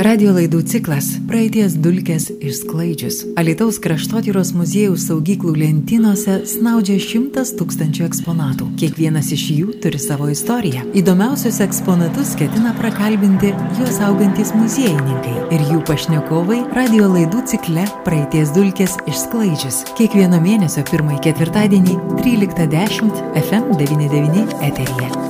Radio laidų ciklas Praeities dulkės išsklaidžius. Alitaus kraštotyros muziejaus saugyklų lentynose snaudžia šimtas tūkstančių eksponatų. Kiekvienas iš jų turi savo istoriją. Įdomiausius eksponatus ketina prakalbinti juos augantis muziejininkai ir jų pašnekovai radio laidų cikle Praeities dulkės išsklaidžius. Kiekvieno mėnesio pirmąjį ketvirtadienį 13.10 FM99 eteryje.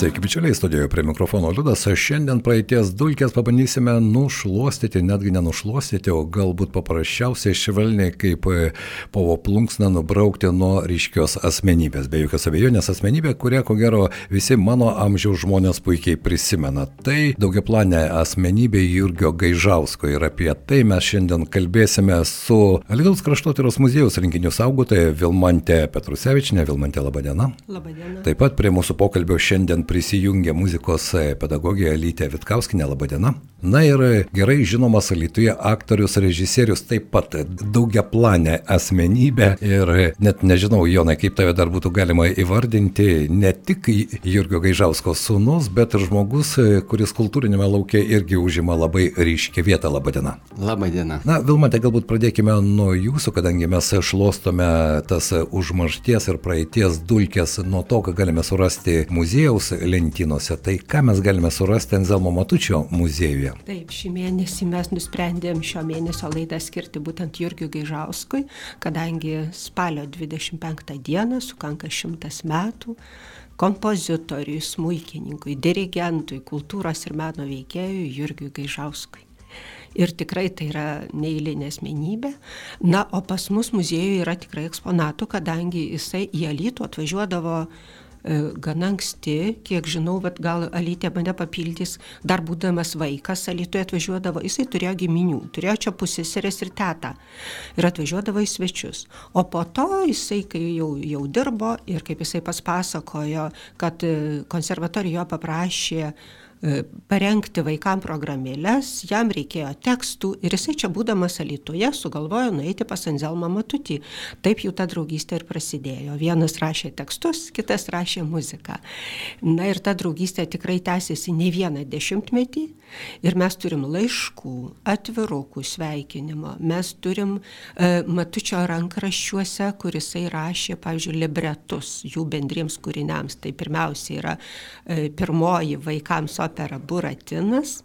Sveiki, bičiuliai, studijoje prie mikrofono Liudas. Šiandien praeities dulkės pabandysime nušluostyti, netgi nenušluostyti, o galbūt paprasčiausiai švelniai kaip e, povo plunksną nubraukti nuo ryškios asmenybės. Be jokios abejonės asmenybė, kurią ko gero visi mano amžiaus žmonės puikiai prisimena. Tai daugiaplanė asmenybė Jurgio Gaižausko ir apie tai mes šiandien kalbėsime su Lietuvos kraštotyros muziejaus rinkinių saugotoja Vilmante Petrusevičinė. Vilmante, laba diena. Labadiena. Taip pat prie mūsų pokalbio šiandien prisijungia muzikos pedagogija Lytė Vitkauskinė, laba diena. Na ir gerai žinomas Lietuvoje aktorius, režisierius, taip pat daugia planė asmenybė ir net nežinau, Jonai, kaip tave dar būtų galima įvardinti, ne tik Jurgio Gaižausko sūnus, bet ir žmogus, kuris kultūrinėme laukia irgi užima labai ryškę vietą, laba diena. Labą dieną. Na, Vilmate, galbūt pradėkime nuo jūsų, kadangi mes šlostome tas užmaršties ir praeities dulkės nuo to, ką galime surasti muziejaus lentynose. Tai ką mes galime surasti Enzelmo Matučio muziejuje? Taip, šį mėnesį mes nusprendėm šio mėnesio laidą skirti būtent Jurgiu Gaižauskui, kadangi spalio 25 dieną sukanka šimtas metų kompozitoriui, smūkininkui, dirigentui, kultūros ir meno veikėjui Jurgiui Gaižauskui. Ir tikrai tai yra neįlinė asmenybė. Na, o pas mus muziejuje yra tikrai eksponatų, kadangi jisai į Alytų atvažiuodavo gana anksti, kiek žinau, bet gal Alytė mane papildys, dar būdamas vaikas Alytuje atvažiuodavo, jisai turėjo giminių, turėjo čia pusėserės ir tetą ir atvažiuodavo į svečius. O po to jisai, kai jau, jau dirbo ir kaip jisai paspasakojo, kad konservatorijoje paprašė parengti vaikam programėlės, jam reikėjo tekstų ir jisai čia būdamas Alytuje sugalvojo nueiti pas Anzelmą Matutį. Taip jų ta draugystė ir prasidėjo. Vienas rašė tekstus, kitas rašė muziką. Na ir ta draugystė tikrai tęsiasi ne vieną dešimtmetį ir mes turim laiškų, atvirukų sveikinimo, mes turim e, Matučio rankraščiuose, kurisai rašė, pavyzdžiui, libretus jų bendriems kūriniams. Tai pirmiausia yra e, pirmoji vaikams opera Buratinas,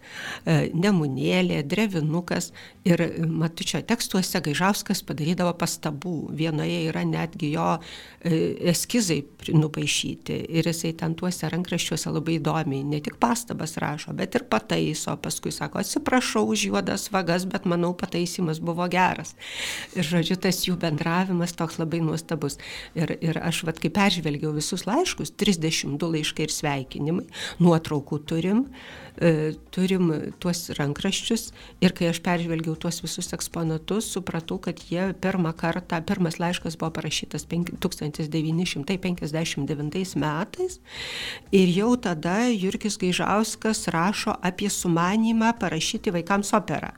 Nemunėlė, Drevinukas ir Matučio tekstuose Gaižauskas padarydavo pastabų. Vienoje yra netgi jo eskizai nupaišyti ir jisai ten tuose rankraščiuose labai įdomiai ne tik pastabas rašo, bet ir pataiso, paskui sako, atsiprašau už juodas vagas, bet manau pataisimas buvo geras. Ir žodžiu, tas jų bendravimas toks labai nuostabus. Ir, ir aš, vad, kai peržvelgiau visus laiškus, 32 laiškai ir sveikinimai, nuotraukų turim, turim tuos rankraščius ir kai aš peržvelgiau tuos visus eksponatus, supratau, kad jie pirmą kartą, pirmas laiškas buvo parašytas 1959 metais ir jau tada Jurgis Gaižauskas rašo apie sumanimą parašyti vaikams operą.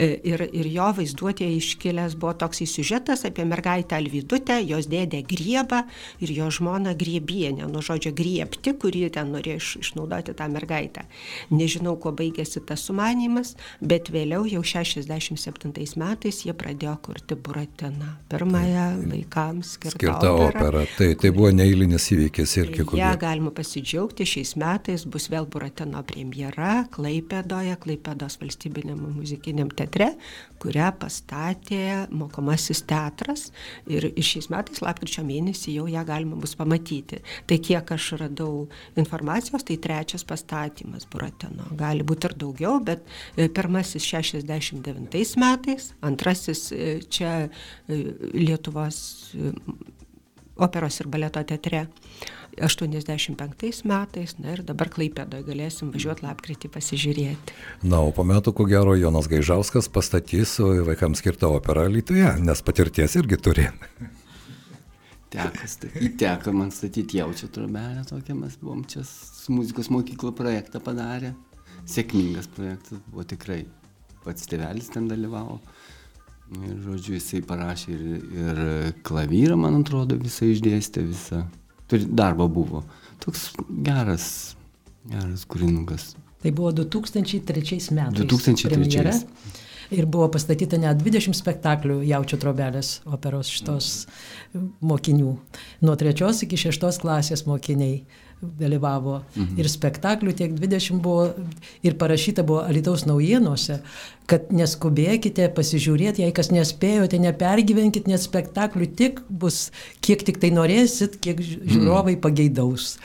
Ir, ir jo vaizduotėje iškilęs buvo toks įsiužetas apie mergaitę Alvidutę, jos dėdę Griebą ir jo žmoną Griebienę, nuo žodžio griebti, kurį ten norėjo iš, išnaudoti tą mergaitę. Nežinau, kuo baigėsi tas sumanimas, bet vėliau jau 67 metais jie pradėjo kurti Buratiną, pirmąją vaikams skirtą, skirtą operą. operą. Tai, tai buvo neįlinis įvykis ir kiek Ja galima pasidžiaugti, šiais metais bus vėl Buratino premjera Klaipėdoje, Klaipėdos valstybinėme muzikiniam teatre, kurią pastatė mokomasis teatras ir, šiais metais, lapkričio mėnesį, jau ją galima bus pamatyti. Tai kiek aš radau informacijos, tai trečias pastatymas Buratino. Gali būti ir daugiau, bet pirmasis 69 metais, antrasis čia Lietuvos operos ir baleto teatre 85 metais, na ir dabar Klaipėdoje galėsim važiuoti lapkritį pasižiūrėti. Na, o po metų, ko gero, Jonas Gaižauskas pastatys vaikams skirtą operą Lietuvoje, nes patirties irgi turi. Teko statyti, teko man statyti jaučio trobelę tokią, mes buvom čia su muzikos mokyklo projektą padarę. Sėkmingas projektas buvo tikrai. Pats tėvelis ten dalyvavo. Ir, žodžiu, jisai parašė ir, ir klavyrą, man atrodo, visą išdėstė, visą. Darbo buvo. Toks geras, geras kūrinukas. Tai buvo 2003 metais. 2003. Premjera. Ir buvo pastatyta net 20 spektaklių jaučio trobelės operos šitos mokinių. Nuo trečios iki šeštos klasės mokiniai dalyvavo. Mhm. Ir spektaklių tiek 20 buvo ir parašyta buvo Alitaus naujienose, kad neskubėkite pasižiūrėti, jei kas nespėjote, nepergyvenkit, nes spektaklių tik bus, kiek tik tai norėsit, kiek žiūrovai mhm. pageidaus.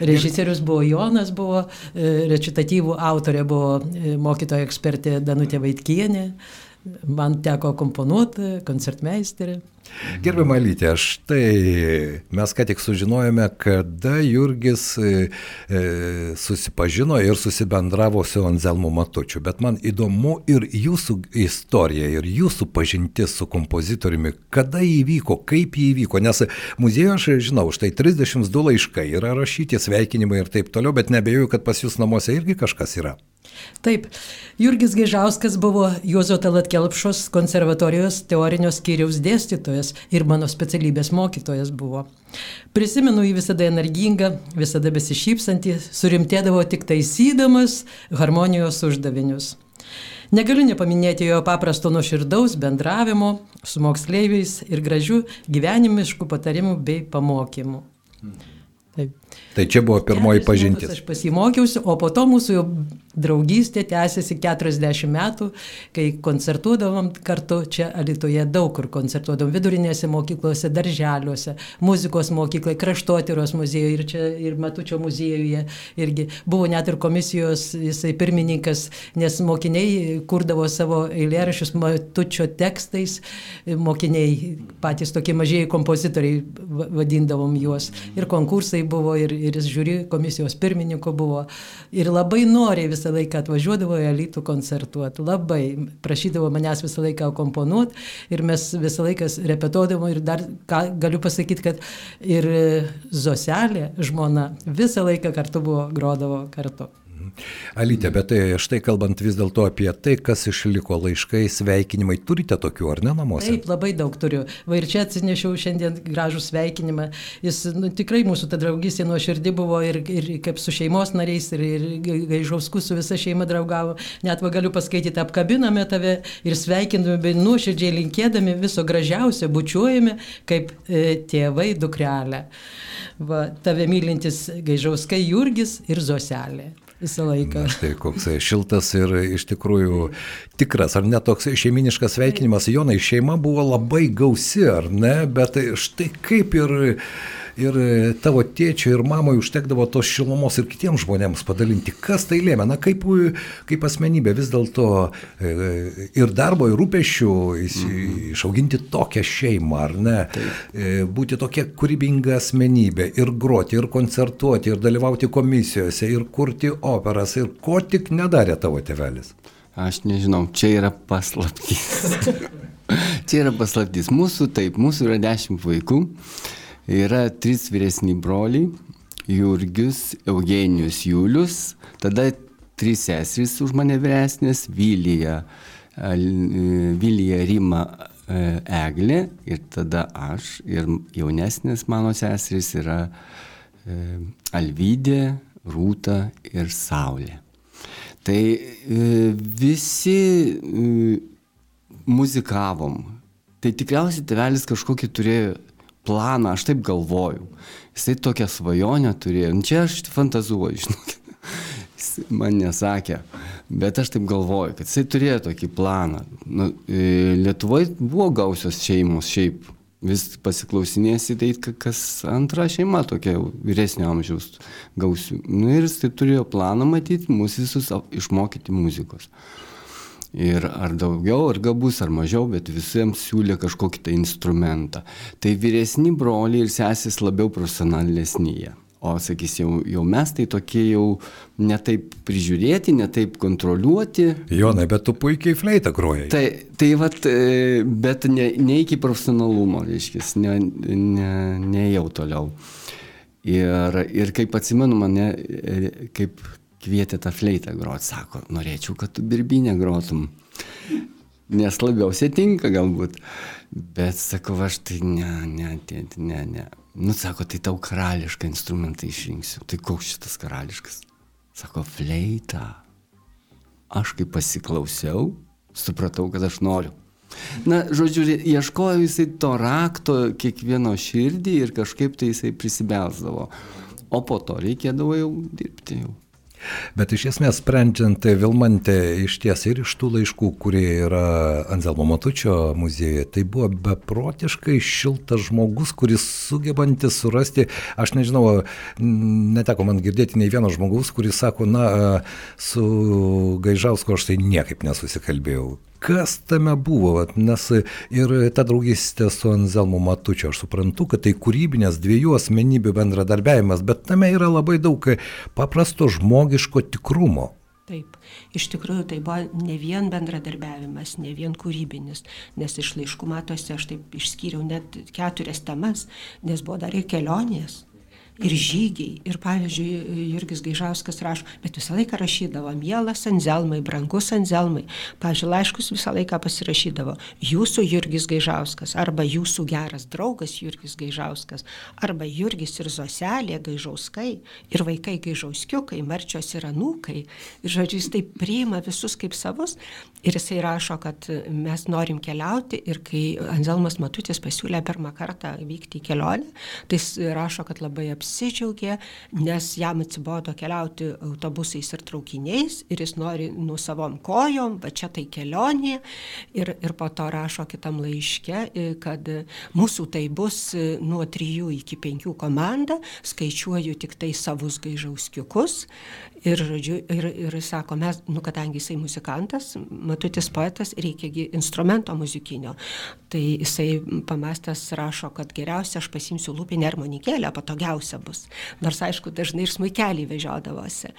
Režisierius buvo Jonas, buvo e, recitatyvų autorė, buvo e, mokytoja ekspertė Danutė Vaitkienė, man teko komponuoti, koncertmeisterį. Gerbiamą Lytę, štai mes ką tik sužinojome, kada Jurgis e, e, susipažino ir susibendravo su Anzelmu Matučiu, bet man įdomu ir jūsų istorija, ir jūsų pažintis su kompozitoriumi, kada įvyko, kaip įvyko, nes muziejuje aš žinau, štai 32 laiškai yra rašyti, sveikinimai ir taip toliau, bet nebejoju, kad pas jūs namuose irgi kažkas yra. Taip, Jurgis Gaižauskas buvo Juozo Talatkelpšos konservatorijos teorinio skyriaus dėstytojas ir mano specialybės mokytojas buvo. Prisimenu jį visada energingą, visada besišypsantį, surimtėdavo tik taisydamas harmonijos uždavinius. Negaliu nepaminėti jo paprasto nuoširdaus bendravimo su moksleiviais ir gražių gyvenimiškų patarimų bei pamokymų. Taip. Tai čia buvo pirmoji pažintis. Aš pasimokiausi, o po to mūsų jau draugystė tęsiasi 40 metų, kai koncertuodavom kartu čia Alitoje daug kur koncertuodavom, vidurinėse mokyklose, darželiuose, muzikos mokyklai, kraštotyros muziejuje ir čia ir Matučio muziejuje irgi buvo net ir komisijos jisai pirmininkas, nes mokiniai kurdavo savo eilėrašius Matučio tekstais, mokiniai patys tokie mažieji kompozitoriai vadindavom juos ir konkursai buvo ir ir jis žiūri komisijos pirmininko buvo. Ir labai noriai visą laiką atvažiuodavo į elitų koncertuoti. Labai prašydavo manęs visą laiką komponuoti ir mes visą laiką repetuodavom ir dar ką, galiu pasakyti, kad ir Zoselė, žmona, visą laiką kartu buvo, grodavo kartu. Alytė, bet tai štai kalbant vis dėlto apie tai, kas išliko laiškai, sveikinimai, turite tokių ar ne namuose? Taip, labai daug turiu. Va ir čia atsinešiau šiandien gražų sveikinimą. Jis nu, tikrai mūsų ta draugystė nuo širdį buvo ir, ir kaip su šeimos nariais, ir, ir Gaižausku su visa šeima draugavo. Net va galiu paskaityti, apkabiname tave ir sveikiname, bei nuoširdžiai linkėdami viso gražiausio, bučiuojame kaip e, tėvai dukrelę. Va, tave mylintis Gaižauskai Jurgis ir Zoselė visą laiką. Na, štai koks šiltas ir iš tikrųjų tikras, ar ne toks šeiminiškas sveikinimas. Jonai, šeima buvo labai gausi, ar ne, bet štai kaip ir ir tavo tėčiui ir mamai užtekdavo tos šilumos ir kitiems žmonėms padalinti. Kas tai lėmė? Na, kaip, kaip asmenybė vis dėlto e, ir darbo, ir rūpešių mhm. išauginti tokią šeimą, ar ne? Taip. E, būti tokia kūrybinga asmenybė ir groti, ir koncertuoti, ir dalyvauti komisijose, ir kurti operas, ir ko tik nedarė tavo tėvelis. Aš nežinau, čia yra paslaptys. čia yra paslaptys. Mūsų taip, mūsų yra dešimt vaikų. Yra trys vyresni broliai - Jurgius, Eugenijus, Julius, tada trys seserys už mane vyresnės - Vilija, Vilija Rima e, Eglė ir tada aš ir jaunesnės mano seserys yra e, Alvydė, Rūta ir Saulė. Tai e, visi muzikavom. Tai tikriausiai tevelis kažkokį turėjo planą, aš taip galvoju. Jisai tokią svajonę turėjo. Nu, čia aš fantazuoju, žinokit. Jis man nesakė, bet aš taip galvoju, kad jisai turėjo tokį planą. Nu, e, Lietuvoje buvo gausios šeimos šiaip. Vis pasiklausinėsi, tai kas antra šeima tokia vyresnio amžiaus gausių. Nu, ir jis tai turėjo planą matyti, mūsų visus išmokyti muzikos ir ar daugiau, ar gabus, ar mažiau, bet visiems siūlė kažkokį tai instrumentą. Tai vyresni broliai ir sesės labiau profesionalesni jie. O sakys, jau, jau mes tai tokie jau netaip prižiūrėti, netaip kontroliuoti. Jonai, bet tu puikiai fleitą grojai. Tai, tai vat, e, bet ne, ne iki profesionalumo, reiškia, ne, ne, ne jau toliau. Ir, ir kaip atsimenu mane, e, kaip kvietė tą fleitą groti, sako, norėčiau, kad tu birbinę grotum. Nes labiausiai tinka galbūt. Bet sakau, aš tai ne, ne, tėti, ne, ne. Nu, sako, tai tau karališką instrumentą išrinksiu. Tai koks šitas karališkas? Sako, fleita. Aš kaip pasiklausiau, supratau, kad aš noriu. Na, žodžiu, ieškojo jisai to rakto kiekvieno širdį ir kažkaip tai jisai prisibelsdavo. O po to reikėdavo jau dirbti jau. Bet iš esmės, sprendžiant Vilmantę iš ties ir iš tų laiškų, kurie yra Anzelmo Matučio muziejuje, tai buvo beprotiškai šiltas žmogus, kuris sugebantis surasti, aš nežinau, neteko man girdėti nei vieno žmogaus, kuris sako, na, su Gaižausku aš tai niekaip nesusikalbėjau kas tame buvo, nes ir ta draugystė su Anzelmu Matučiu, aš suprantu, kad tai kūrybinės dviejų asmenybių bendradarbiavimas, bet tame yra labai daug paprasto žmogiško tikrumo. Taip, iš tikrųjų tai buvo ne vien bendradarbiavimas, ne vien kūrybinis, nes iš laiškų matosi aš taip išskyriau net keturias temas, nes buvo dar ir kelionės ir žygiai. Ir pavyzdžiui, Jurgis Gaižauskas rašo, bet visą laiką rašydavo, mielas Anzelmai, brangus Anzelmai. Pavyzdžiui, laiškus visą laiką pasirašydavo, jūsų Jurgis Gaižauskas, arba jūsų geras draugas Jurgis Gaižauskas, arba Jurgis ir Zoselė Gaižauskai, ir vaikai Gaižauskiukai, Marčios ir Anūkai. Ir žodžiu, jis taip priima visus kaip savus. Ir jisai rašo, kad mes norim keliauti ir kai Anzelmas Matutis pasiūlė pirmą kartą vykti į kelionę, tai jis rašo, kad labai apsirūpino apsidžiaugė, nes jam atsibodo keliauti autobusais ir traukiniais ir jis nori nu savom kojom, va čia tai kelionė. Ir, ir po to rašo kitam laiške, kad mūsų tai bus nuo 3 iki 5 komanda, skaičiuoju tik tai savus gaižauskiukus. Ir, žodžiu, ir, ir sako, mes, nu, kadangi jisai muzikantas, matutis poetas, reikia instrumento muzikinio. Tai jisai pamastęs rašo, kad geriausia aš pasimsiu lūpinę armonikėlę, patogiausia bus. Nors aišku, dažnai ir smaikelį vežiodavosi.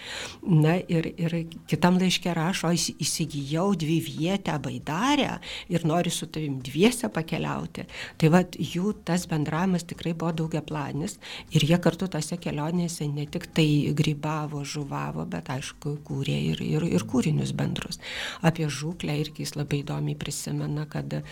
Na ir, ir kitam laiškė rašo, įsigijau dvi vietę baidarę ir noriu su tavim dviese pakeliauti. Tai vad jų tas bendravimas tikrai buvo daugia planis ir jie kartu tose kelionėse ne tik tai grybavo, žuvavo, bet aišku, kūrė ir, ir, ir kūrinius bendrus. Apie žūklę irgi jis labai įdomiai prisimena, kad e,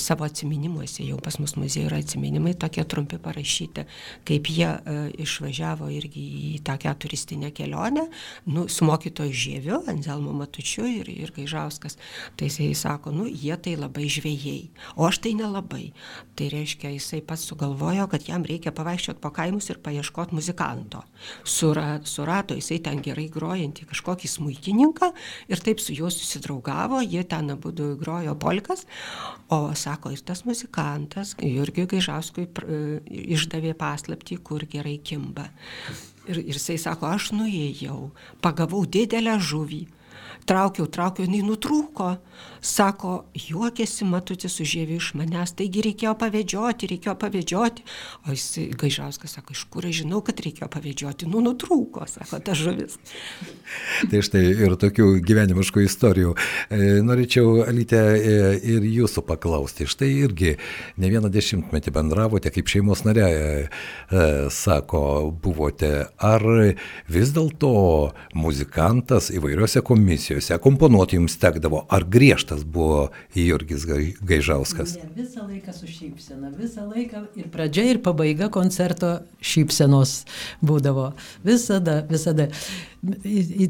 savo atminimuose, jau pas mus muziejuje yra atminimai tokie trumpi parašyti, kaip jie e, išvažiavo irgi į tokią turistinę kelionę, nu, su mokytoju Žieviu, Anzelmo Matučiu ir, ir Gaižauskas. Tai jisai sako, nu, jie tai labai žvėjai, o aš tai nelabai. Tai reiškia, jisai pats sugalvojo, kad jam reikia pavaikščioti po kaimus ir paieškoti muzikanto. Sura, surato jisai ten gerai grojantį kažkokį smūkininką ir taip su juo susidraugavo, jie ten abu grojo polkas, o sako, ir tas muzikantas Jurgiui Gaižauskui išdavė paslapti, kur gerai kimba. Ir, ir jisai sako, aš nuėjau, pagavau didelę žuvį, traukiau, traukiau, jinai nutrūko. Sako, juokėsi matutis užėvė iš manęs, taigi reikėjo pavedžioti, reikėjo pavedžioti. O jis Gaižauskas sako, iš kur aš žinau, kad reikėjo pavedžioti, nu nutrūko, sako, ta žuvis. tai štai ir tokių gyvenimiškų istorijų. E, norėčiau, Alytė, e, ir jūsų paklausti. Štai irgi ne vieną dešimtmetį bendravote, kaip šeimos narė, e, sako, buvote. Ar vis dėlto muzikantas įvairiose komisijose komponuoti jums tekdavo? Ar griežtas buvo Jurgis Gaižauskas. Ne, visą laiką su šypsena, visą laiką ir pradžia, ir pabaiga koncerto šypsenos būdavo. Visada, visada.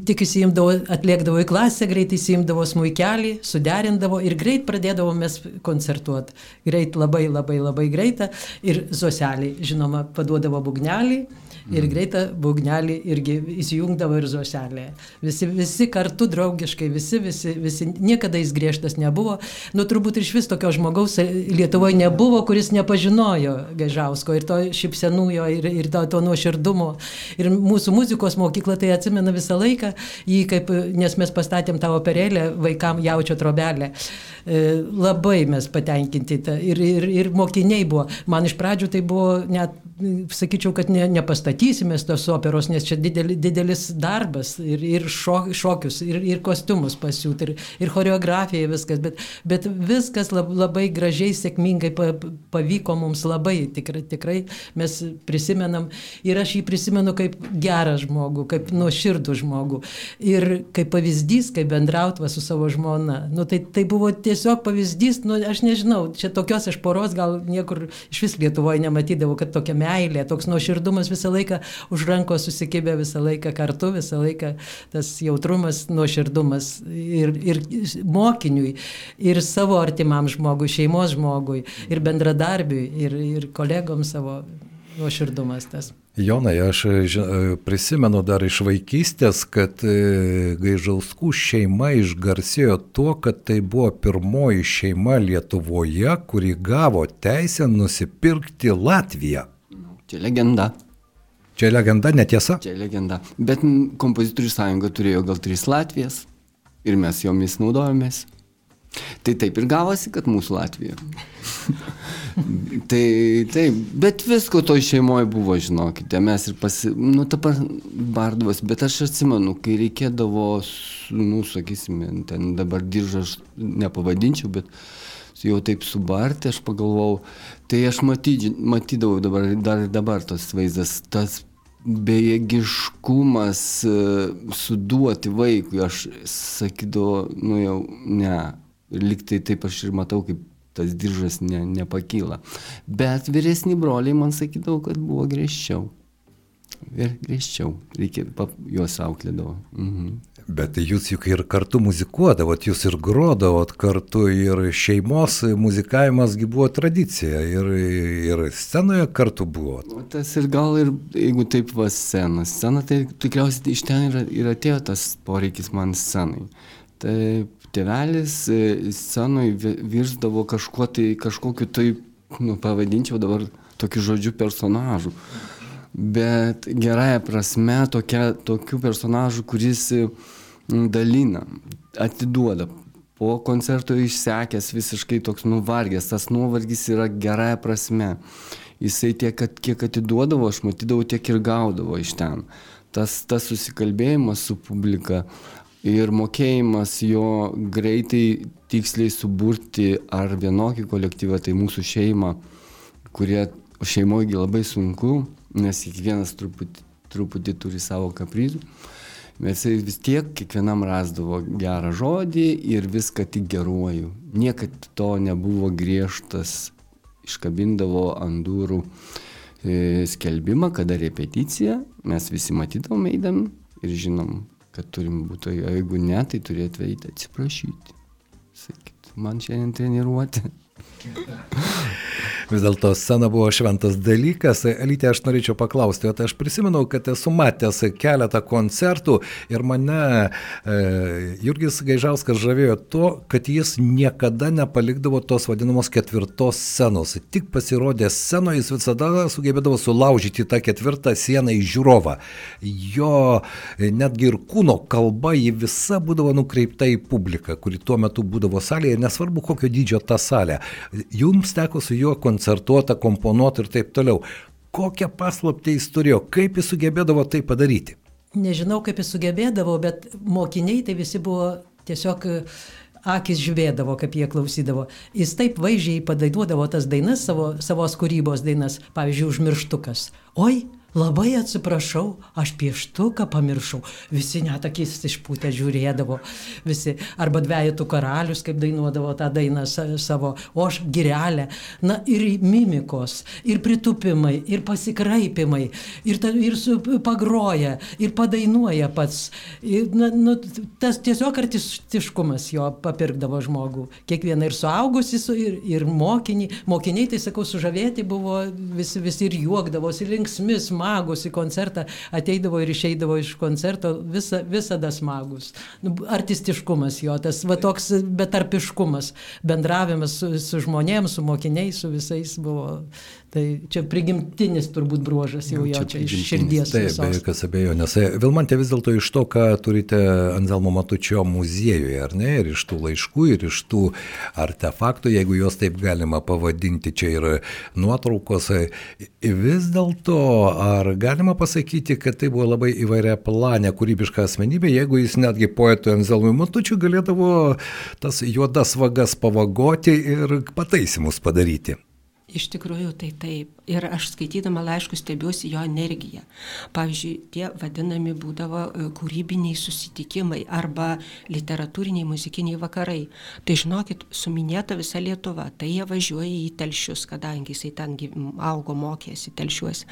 Tik įsijimdavo, atliekdavo į klasę, greit įsijimdavo smūkelį, suderindavo ir greit pradėdavo mes koncertuoti. Greit, labai, labai, labai greitą. Ir zoselį, žinoma, paduodavo bugnelį ir mhm. greitą būgnelį irgi įsijungdavo ir zoselė. Visi, visi kartu draugiškai, visi, visi, visi, niekada jis griežtas nebuvo. Nu, turbūt iš vis tokio žmogaus Lietuvoje nebuvo, kuris nepažinojo Gaižausko ir to šipsenujo, ir, ir to, to nuoširdumo. Ir mūsų muzikos mokykla tai atsimena visą laiką, jį kaip, nes mes pastatėm tą operėlę vaikam jaučio trobelę. E, labai mes patenkinti ir, ir, ir mokiniai buvo. Man iš pradžių tai buvo net sakyčiau, kad ne, nepastatysime tos operos, nes čia dideli, didelis darbas ir, ir šo, šokius, ir, ir kostiumus pasiūti, ir, ir choreografija, viskas, bet, bet viskas lab, labai gražiai, sėkmingai pavyko mums labai, tikrai, tikrai mes prisimenam ir aš jį prisimenu kaip gerą žmogų, kaip nuoširdų žmogų ir kaip pavyzdys, kaip bendrautva su savo žmona. Nu, tai, tai buvo tiesiog pavyzdys, nu, aš nežinau, čia tokios aš poros gal niekur iš vis Lietuvoje nematydavau, kad tokia meilė, toks nuoširdumas visą laiką laiką už rankos susikibę, visą laiką kartu, visą laiką tas jautrumas, nuoširdumas ir, ir mokiniui, ir savo artimam žmogui, šeimos žmogui, ir bendradarbiui, ir, ir kolegom savo nuoširdumas tas. Jonai, aš e, e, prisimenu dar iš vaikystės, kad e, Gaižauskų šeima išgarsėjo tuo, kad tai buvo pirmoji šeima Lietuvoje, kuri gavo teisę nusipirkti Latviją. Čia legenda. Čia legenda, netiesa? Čia legenda. Bet kompozitorių sąjunga turėjo gal tris Latvijas ir mes jomis naudojomės. Tai taip ir gavosi, kad mūsų Latvija. tai taip, bet visko toj šeimoje buvo, žinokite, mes ir pasi... Nu, ta bardvas, bet aš atsimenu, kai reikėdavo, nu, sakysime, ten dabar diržą aš nepavadinčiau, bet jau taip subarti, aš pagalvojau, tai aš maty, matydavau dabar, dar dabar tas vaizdas, tas bejėgiškumas e, suduoti vaikui, aš sakydavau, nu jau ne liktai taip aš ir matau, kaip tas diržas ne, nepakyla. Bet vyresni broliai man sakydavo, kad buvo griežčiau. Ir griežčiau, reikia, juos auklėdavo. Mhm. Bet jūs juk ir kartu muzikuodavot, jūs ir grodavot kartu, ir šeimos muzikavimasgi buvo tradicija, ir, ir scenoje kartu buvo. O tas ir gal ir, jeigu taip va scena, scena, tai tikriausiai iš ten ir, ir atėjo tas poreikis man scenai. Taip, tėvelis e, scenoj virsdavo kažkuo tai, kažkokiu tai, nu, pavadinčiau dabar tokiu žodžiu personažu. Bet gerąją prasme tokia, tokių personažų, kuris dalina, atiduoda. Po koncerto išsekęs visiškai toks nuvargęs, tas nuovargis yra gerąją prasme. Jisai tiek, kiek atiduodavo, aš matydavau, tiek ir gaudavo iš ten. Tas, tas susikalbėjimas su publika, ir mokėjimas jo greitai tiksliai suburti ar vienokį kolektyvą, tai mūsų šeimą, kurie šeimoje labai sunku, nes kiekvienas truputį, truputį turi savo kaprizų. Bet jisai vis tiek kiekvienam rasdavo gerą žodį ir viską tik geruoju. Niekad to nebuvo griežtas, iškabindavo ant durų e, skelbimą, kada repeticija, mes visi matydavom eidami ir žinom, kad turim būti, o jeigu ne, tai turėtų eiti atsiprašyti. Sakyt, man šiandien treniruoti. Vis dėlto scena buvo šventas dalykas. Elytė, aš norėčiau paklausti, o tai aš prisimenu, kad esu matęs keletą koncertų ir mane e, Jurgis Gaižauskas žavėjo tuo, kad jis niekada nepalikdavo tos vadinamos ketvirtos scenos. Tik pasirodė scenoje, jis visada sugebėdavo sulaužyti tą ketvirtą sieną į žiūrovą. Jo e, netgi ir kūno kalba, ji visa būdavo nukreipta į publiką, kuri tuo metu būdavo salėje, nesvarbu kokio dydžio ta salė. Jums teko su juo koncertuota, komponuota ir taip toliau. Kokią paslaptį jis turėjo, kaip jis sugebėdavo tai padaryti? Nežinau, kaip jis sugebėdavo, bet mokiniai tai visi buvo tiesiog e, akis žiūrėdavo, kaip jie klausydavo. Jis taip vaizdžiai padainuodavo tas dainas, savo, savos kūrybos dainas, pavyzdžiui, užmirštukas. Oi, Labai atsiprašau, aš pieštuką pamiršau. Visi net akis išpūtę žiūrėdavo. Visi. Arba dviejatų karalius, kaip dainuodavo tą dainą savo. O aš girelę. Na ir mimikos, ir pritupimai, ir pasikraipimai, ir, ta, ir su, pagroja, ir padainuoja pats. Ir, na, nu, tas tiesiog artistiškumas jo papirkdavo žmogų. Kiekvieną ir suaugusi, ir, ir mokinį. Mokiniai, tai sakau, sužavėti buvo visi, visi ir juokdavosi, linksmis smagūs į koncertą, ateidavo ir išeidavo iš koncerto visa, visada smagus. Nu, artistiškumas jo, tas va toks betarpiškumas, bendravimas su, su žmonėms, su mokiniais, su visais buvo Tai čia prigimtinis turbūt bruožas jau jo, čia, čia iš širdies. Taip, be jokios abejonės. Vilmantė vis dėlto iš to, ką turite Anzelmo Matučio muziejuje, ar ne, ir iš tų laiškų, ir iš tų artefaktų, jeigu juos taip galima pavadinti, čia yra nuotraukos, vis dėlto, ar galima pasakyti, kad tai buvo labai įvairia planė, kūrybiška asmenybė, jeigu jis netgi poetui Anzelmui Matučiui galėdavo tas juodas vagas pavagoti ir pataisimus padaryti? Iš tikrųjų, tai taip. Ir aš skaitydama laiškus stebiuosi jo energiją. Pavyzdžiui, tie vadinami būdavo e, kūrybiniai susitikimai arba literatūriniai muzikiniai vakarai. Tai žinokit, suminėta visa Lietuva. Tai jie važiuoja į telšius, kadangi jisai ten augo, mokėsi telšiuose.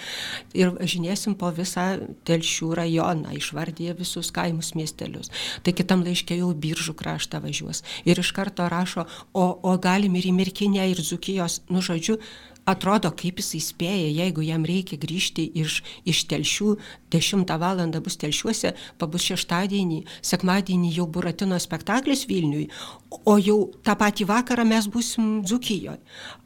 Ir važinėsim po visą telšių rajoną, išvardyje visus kaimus miestelius. Tai kitam laiškė jau biržų kraštą važiuos. Ir iš karto rašo, o, o galim ir į Mirkinę, ir Zukijos, nu žodžiu, atrodo, kaip jisai spėja, jeigu jam reikia grįžti iš, iš telšių, 10 val. bus telšiuose, pabus šeštadienį, sekmadienį jau Buratino spektaklis Vilniui, o jau tą patį vakarą mes busim Dzukijoje.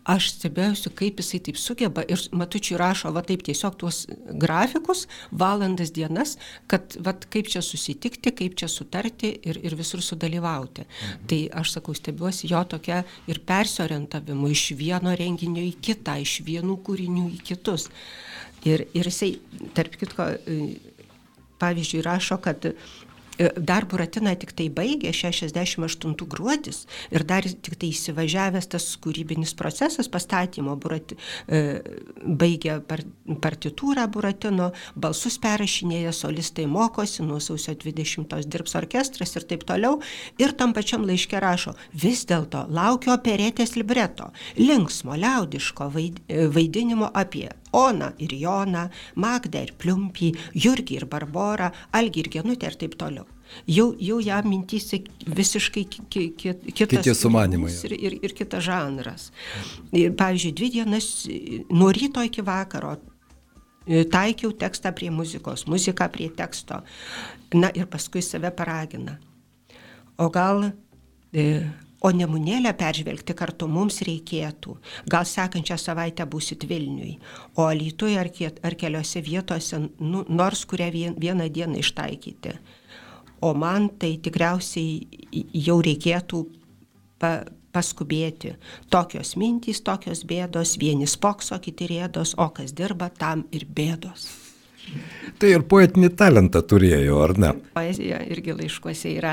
Aš stebėjusiu, kaip jisai taip sugeba ir matučiui rašo, va taip tiesiog tuos grafikus, valandas dienas, kad va kaip čia susitikti, kaip čia sutarti ir, ir visur sudalyvauti. Mhm. Tai aš sakau, stebiuosi jo tokia ir persiorientavimu iš vieno renginio į kitą tą iš vienų kūrinių į kitus. Ir, ir jisai, tarp kitko, pavyzdžiui, rašo, kad E, dar Buratiną tik tai baigė 68 gruodis ir dar tik tai įsivažiavęs tas kūrybinis procesas pastatymo Burati, e, baigė partitūrą Buratino, balsus perrašinėja, solistai mokosi, nuo sausio 20 dirbs orkestras ir taip toliau. Ir tam pačiam laiške rašo, vis dėlto laukiu operetės libreto, linksmo, liaudiško e, vaidinimo apie Oną ir Joną, Magdą ir Pliumpį, Jurgį ir Barborą, Algį ir Genutę ir taip toliau jau, jau jam mintys visiškai ki, ki, ki, kitas. Kiti sumanimai. Ir, ir, ir kitas žanras. Ir, pavyzdžiui, dvi dienas nuo ryto iki vakaro e, taikiau tekstą prie muzikos, muziką prie teksto. Na ir paskui save paragina. O gal e, O nemunėlę peržvelgti kartu mums reikėtų. Gal sekančią savaitę būsit Vilniui, o Lietuvoje ar, ar keliose vietose, nu, nors kurią vien, vieną dieną ištaikyti o man tai tikriausiai jau reikėtų pa, paskubėti. Tokios mintys, tokios bėdos, vieni spokso, kiti rėdos, o kas dirba, tam ir bėdos. Tai ir poetinį talentą turėjo, ar ne? Poezija irgi laiškuose yra,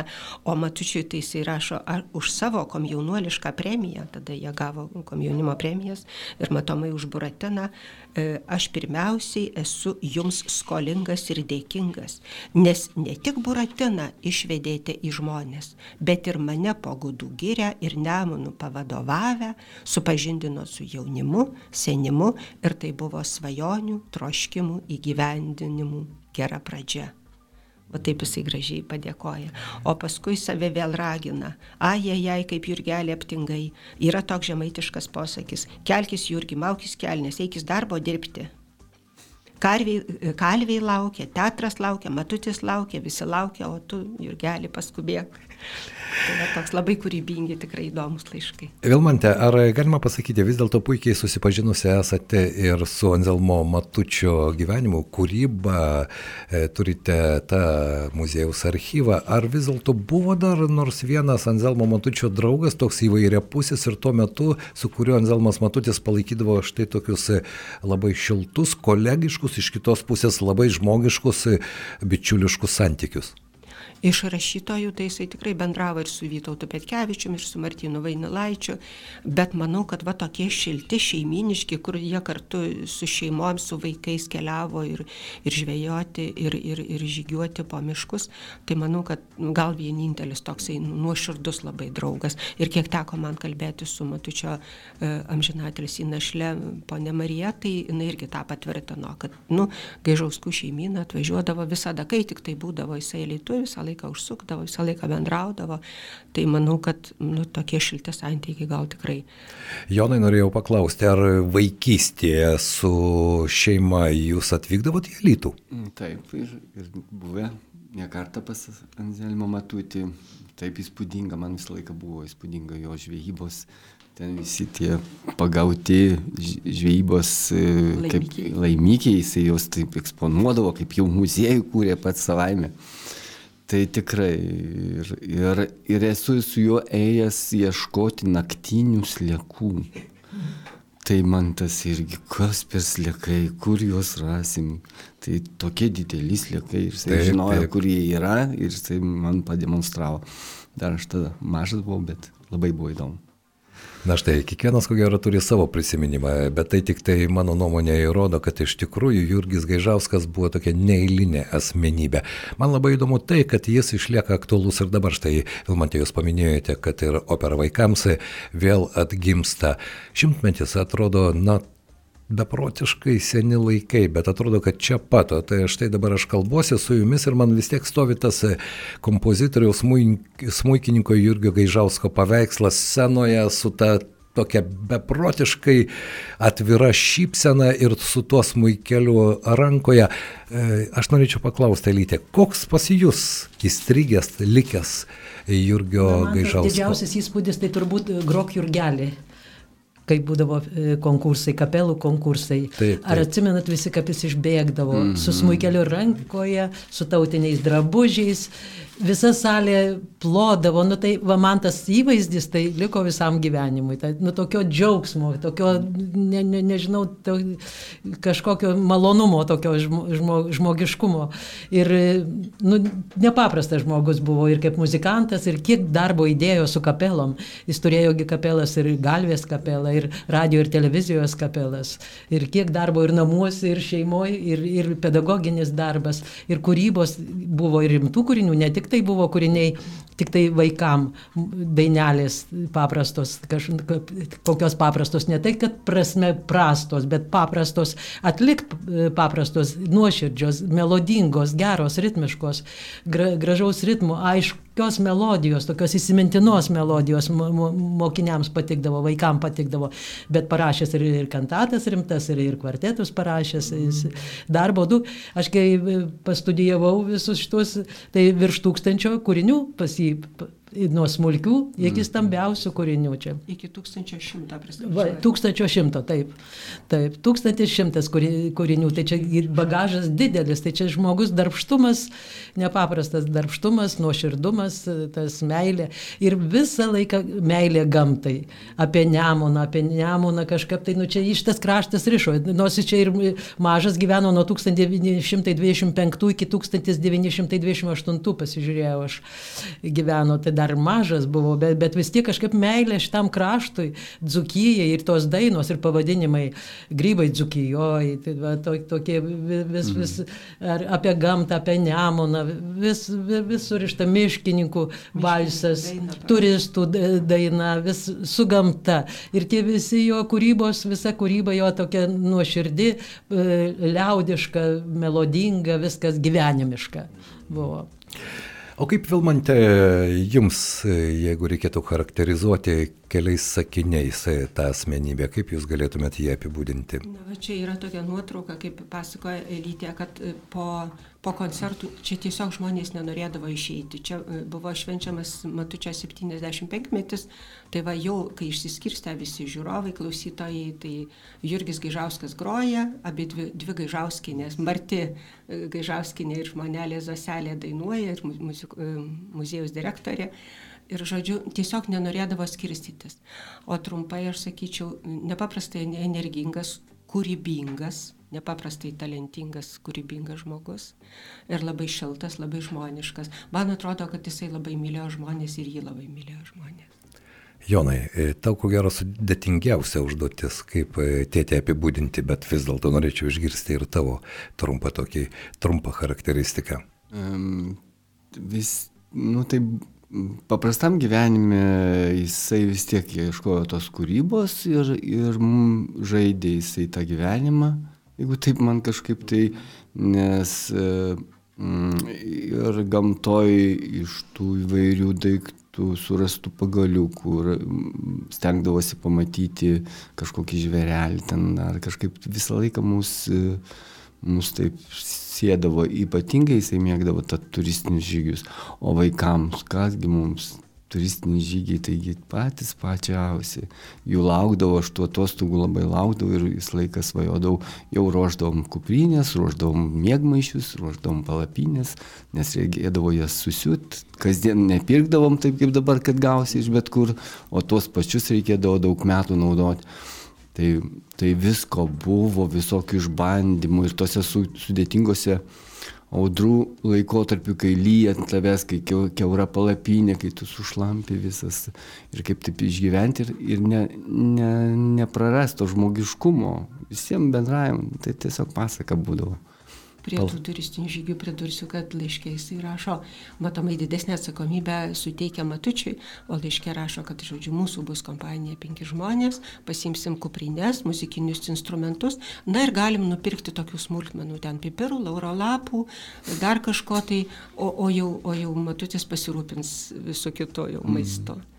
o Matučiui tai jisai rašo ar, už savo komjaunuolišką premiją, tada jie gavo komjaunimo premijas ir matomai už Buratiną, e, aš pirmiausiai esu jums skolingas ir dėkingas, nes ne tik Buratiną išvedėte į žmonės, bet ir mane po gudų gyrę ir nemonų pavadovavę, supažindino su jaunimu, senimu ir tai buvo svajonių, troškimų įgyvendinimu įgyvendinimu gera pradžia. O taip jisai gražiai padėkoja. O paskui save vėl ragina. Ajajai, kaip jurgelė aptingai. Yra toks žemaitiškas posakis. Kelkis jurgi, maukis kelnes, eikis darbo dirbti. Karviai, kalviai laukia, teatras laukia, matutis laukia, visi laukia, o tu jurgelį paskubėk. Tai toks labai kūrybingi, tikrai įdomus laiškai. Vilmante, ar galima pasakyti, vis dėlto puikiai susipažinusi esate ir su Anzelmo Matučio gyvenimu, kūryba, e, turite tą muziejaus archyvą, ar vis dėlto buvo dar nors vienas Anzelmo Matučio draugas, toks įvairia pusis ir tuo metu, su kuriuo Anzelmas Matutis palaikydavo štai tokius labai šiltus, kolegiškus, iš kitos pusės labai žmogiškus, bičiuliškus santykius? Iš rašytojų tai jisai tikrai bendravo ir su Vytautu Petkevičiumi, ir su Martinu Vainilaičiu, bet manau, kad va tokie šilti, šeiminiški, kur jie kartu su šeimom, su vaikais keliavo ir, ir žvejoti, ir, ir, ir žygiuoti po miškus, tai manau, kad gal vienintelis toksai nuoširdus labai draugas. Ir kiek teko man kalbėti su Matučio e, amžinatelis į našlę, ponė Marija, tai jinai irgi tą patvirtino, kad, nu, Gaižauskų šeimyną atvažiuodavo visada, kai tik tai būdavo jisai lietuvis, visą laiką užsukdavo, visą laiką bendraudavo. Tai manau, kad nu, tokie šilti santykiai gal tikrai. Jonai norėjau paklausti, ar vaikystėje su šeima jūs atvykdavote į Lytų? Mm, taip, ir, ir buvę ne kartą pas Anzelmo matūti. Taip įspūdinga, man visą laiką buvo įspūdinga jo žvejybos ten visi tie pagauti žvejybos e, laimikiai. laimikiai, jisai juos taip eksponuodavo, kaip jau muziejų kūrė pats savaime. Tai tikrai. Ir, ir, ir esu su juo ėjęs ieškoti naktinių sliekų. Tai man tas irgi, kas per sliekai, kur juos rasim. Tai tokie dideli sliekai ir taip, žinojo, taip. kur jie yra ir jisai man pademonstravo. Dar aš tada mažas buvau, bet labai buvo įdomu. Na štai, kiekvienas ko gero turi savo prisiminimą, bet tai tik tai mano nuomonė įrodo, kad iš tikrųjų Jurgis Gaižauskas buvo tokia neįlinė asmenybė. Man labai įdomu tai, kad jis išlieka aktualus ir dabar. Štai, Vilmantė, jūs paminėjote, kad ir opera vaikams vėl atgimsta. Šimtmetis atrodo, na, beprotiškai seni laikai, bet atrodo, kad čia pat, o tai štai dabar aš kalbuosi su jumis ir man vis tiek stovi tas e, kompozitoriaus smūkininko Jurgio Gaižausko paveikslas scenoje su ta tokia beprotiškai atvira šypsena ir su tuo smūkeliu rankoje. E, aš norėčiau paklausti, Lytė, koks pas jūs įstrigęs, likęs Jurgio Na, Gaižausko? Didžiausias įspūdis tai turbūt grok Jurgelį kai būdavo e, konkursai, kapelų konkursai. Taip, taip. Ar atsimenat, visi kapis išbėgdavo mm -hmm. su smuikeliu rankoje, su tautiniais drabužiais visa salė plodavo, nu tai va man tas įvaizdis tai liko visam gyvenimui, tai, nu tokio džiaugsmo, tokio, ne, ne, nežinau, to, kažkokio malonumo, tokio žmo, žmogiškumo. Ir, nu, nepaprastas žmogus buvo ir kaip muzikantas, ir kiek darbo įdėjo su kapelom. Jis turėjogi kapelas ir galvės kapelą, ir radio ir televizijos kapelas, ir kiek darbo ir namuose, ir šeimoje, ir, ir pedagoginis darbas, ir kūrybos buvo ir rimtų kūrinių, ne tik tai buvo kūriniai tik tai vaikam, dainelės paprastos, kaž, kokios paprastos, ne tai, kad prasme prastos, bet paprastos, atlikt paprastos, nuoširdžios, melodingos, geros, ritmiškos, gra, gražaus ritmo, aiškios melodijos, tokios įsimintinos melodijos mo, mokiniams patikdavo, vaikams patikdavo, bet parašęs ir, ir kantatas rimtas, ir, ir kvartetus parašęs, darbo du. Aš kai pastudijavau visus šitos, tai virš tūkstančio kūrinių pas jį nuo smulkių iki mm. stambiausių kūrinių čia. Iki 1100 pristatymų. 1100, taip. Taip, 1100 kūrinių, tai čia bagažas didelis, tai čia žmogus darbštumas, nepaprastas darbštumas, nuoširdumas, tas meilė. Ir visą laiką meilė gamtai. Apie Nemuną, apie Nemuną kažkaip tai, nu čia iš tas kraštas rišo. Nors čia ir mažas gyveno nuo 1925 iki 1928, pasižiūrėjau, aš gyveno. Tai dar mažas buvo, bet, bet vis tiek kažkaip meilė šitam kraštui, dzukijai ir tos dainos ir pavadinimai, grybai dzukijoje, tai va, to, tokie vis, vis ar, apie gamtą, apie nemoną, vis, vis, vis surišta miškininkų valsas, turistų daina, vis su gamta. Ir tie visi jo kūrybos, visa kūryba jo tokia nuoširdi, e, liaudiška, melodinga, viskas gyvenimiška buvo. O kaip Vilmante, jums, jeigu reikėtų charakterizuoti keliais sakiniais tą asmenybę, kaip jūs galėtumėte jį apibūdinti? Na, čia yra tokia nuotrauka, kaip pasakoja Elytė, kad po po koncertų čia tiesiog žmonės nenorėdavo išeiti. Čia e, buvo švenčiamas Matučio 75 metis, tai va jau, kai išsiskirstė visi žiūrovai, klausytojai, tai Jurgis Gaižauskas groja, abi dvi, dvi Gaižauskinės, Marti e, Gaižauskinė ir žmonelė Zoselė dainuoja ir muzik, e, muziejus direktorė. Ir, žodžiu, tiesiog nenorėdavo skirstytis. O trumpai aš sakyčiau, nepaprastai energingas, kūrybingas, nepaprastai talentingas, kūrybingas žmogus ir labai šiltas, labai žmoniškas. Man atrodo, kad jisai labai mylėjo žmonės ir jį labai mylėjo žmonės. Jonai, e, tau ko gero sudėtingiausia užduotis, kaip e, tėtė apibūdinti, bet vis dėlto norėčiau išgirsti ir tavo trumpą tokį, trumpą charakteristiką. Um, vis, nu tai paprastam gyvenime jisai vis tiek ieškojo tos kūrybos ir, ir žaidė jisai tą gyvenimą jeigu taip man kažkaip tai, nes mm, ir gamtoj iš tų įvairių daiktų surastų pagaliukų, stengdavosi pamatyti kažkokį žvėrelį ten, ar kažkaip visą laiką mus, mus taip sėdavo, ypatingai jisai mėgdavo tą turistinius žygius, o vaikams, kasgi mums turistiniai žygiai, taigi patys pačiausi. Jų laukdavau, aš tų atostogų labai laukdavau ir visą laiką svajodavau, jau ruoždavom kuprinės, ruoždavom mėgmaišius, ruoždavom palapinės, nes reikėdavo jas susiūt, kasdien nepirkdavom taip kaip dabar, kad gausi iš bet kur, o tuos pačius reikėdavo daug metų naudoti. Tai, tai visko buvo, visokių išbandymų ir tose su, sudėtingose audrų laikotarpiu, kai lyja ant tavęs, kai keura palapinė, kai tu sušlampi visas ir kaip taip išgyventi ir, ir ne, ne, neprarasto žmogiškumo. Visiems bendravim, tai tiesiog pasaka būdavo prie tų turistinių žygių pridursiu, kad laiškė jisai rašo, matomai didesnė atsakomybė suteikia Matučiui, o laiškė rašo, kad, žodžiu, mūsų bus kompanija penki žmonės, pasimsim kuprinės, muzikinius instrumentus, na ir galim nupirkti tokių smulkmenų, ten pipirų, lauro lapų, dar kažko tai, o, o, jau, o jau Matutis pasirūpins viso kito jau maisto. Mm.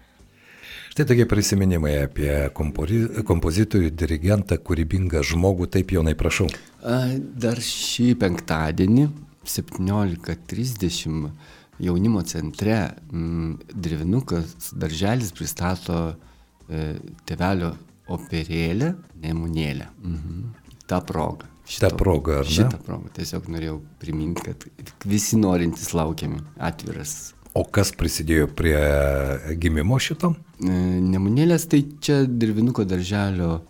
Štai tokie prisiminimai apie kompozitorių, dirigentą, kūrybingą žmogų, taip jaunai prašau. Dar šį penktadienį 17.30 jaunimo centre m, Dirvinukas darželis pristato e, tevelio operėlę Nemunėlę. Mhm. Ta proga. Šitą progą, ar ne? Šitą progą. Tiesiog norėjau priminti, kad visi norintys laukiami. Atviras O kas prisidėjo prie gimimo šito? E, Nemunėlės tai čia Dirvinuko darželio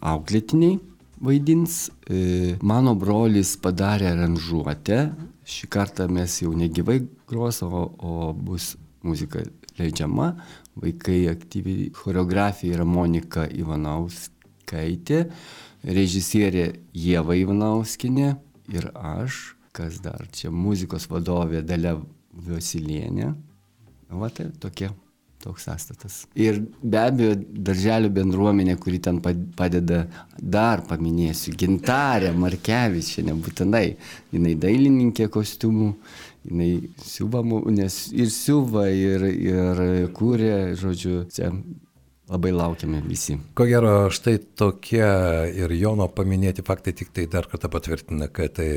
auklėtiniai vaidins. E, mano brolis padarė aranžuotę. Šį kartą mes jau negyvai gros, o, o bus muzika leidžiama. Vaikai aktyviai choreografija yra Monika Ivanauskaitė, režisierė Jėva Ivanauskinė ir aš, kas dar čia muzikos vadovė Dalia Vasilienė. Va tai tokie, toks sąstatas. Ir be abejo, darželio bendruomenė, kuri ten padeda, dar paminėsiu, gintarė Markevič, čia nebūtinai, jinai dailininkė kostiumų, jinai siuva, nes ir siuva, ir, ir kūrė, žodžiu, čia labai laukiame visi. Ko gero, štai tokie ir Jono paminėti faktai tik tai dar kartą patvirtina, kad tai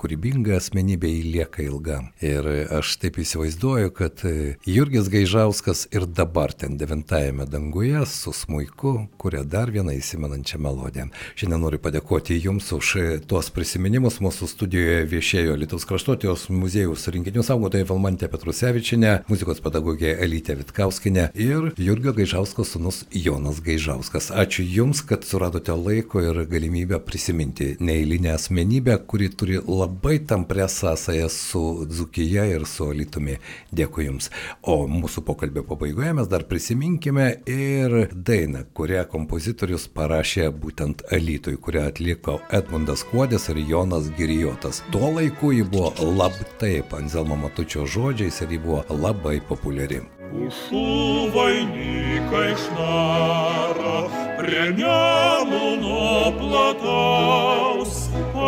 kūrybinga asmenybė įlieka ilgam. Ir aš taip įsivaizduoju, kad Jurgis Gaižauskas ir dabar ten devintajame danguje su smūku kuria dar vieną įsimenančią melodiją. Šiandien noriu padėkoti Jums už tuos prisiminimus. Mūsų studijoje viešėjo Lietuvos kraštotijos muziejaus rinkinių saugotoja Valmantė Petrusevičinė, muzikos pedagogė Elytė Vitkauskinė ir Jurgio Gaižausko sunus Jonas Gaižauskas. Ačiū Jums, kad suradote laiko ir galimybę prisiminti neįlinę asmenybę, kuri turi labai labai tamprę sąsają su Dzukija ir su Alitumi. Dėkui Jums. O mūsų pokalbio pabaigoje mes dar prisiminkime ir dainą, kurią kompozitorius parašė būtent Alitui, kurią atliko Edmundas Kuodis ir Jonas Girijotas. Tuo laiku ji buvo labai taip, Anzelmo Matučio žodžiais ir ji buvo labai populiari. Pušų vainikai šnara prie nemuno plataus,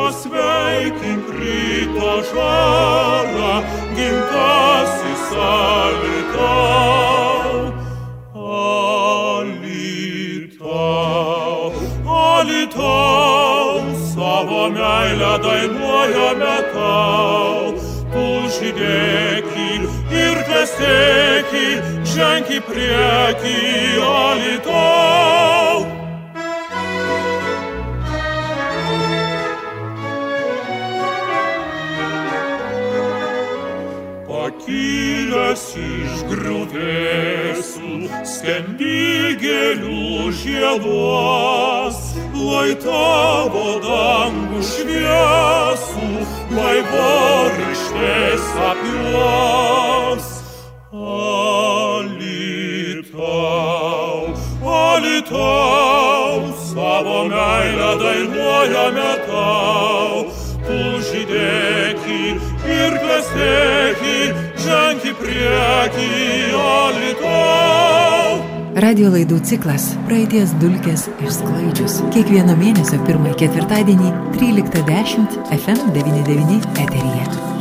pasveikink ryto žarą, gimtasis alitau. Alitau, alitau, savo meilę dainuojame tau, tu žydėki ir klestėki, ženk į priekį, alitau. Pakilęs iš griuvėsių, skendi gėlių žieduos, lai tavo dangų šviesų, lai varštės apiuos. Alitau, alitau, savo meilę dainuojame tau, tu žydėki ir klestėki, Radio laidų ciklas Praeities dulkės išsklaidžius. Kiekvieno mėnesio pirmąjį ketvirtadienį 13.10 FM99 eteryje.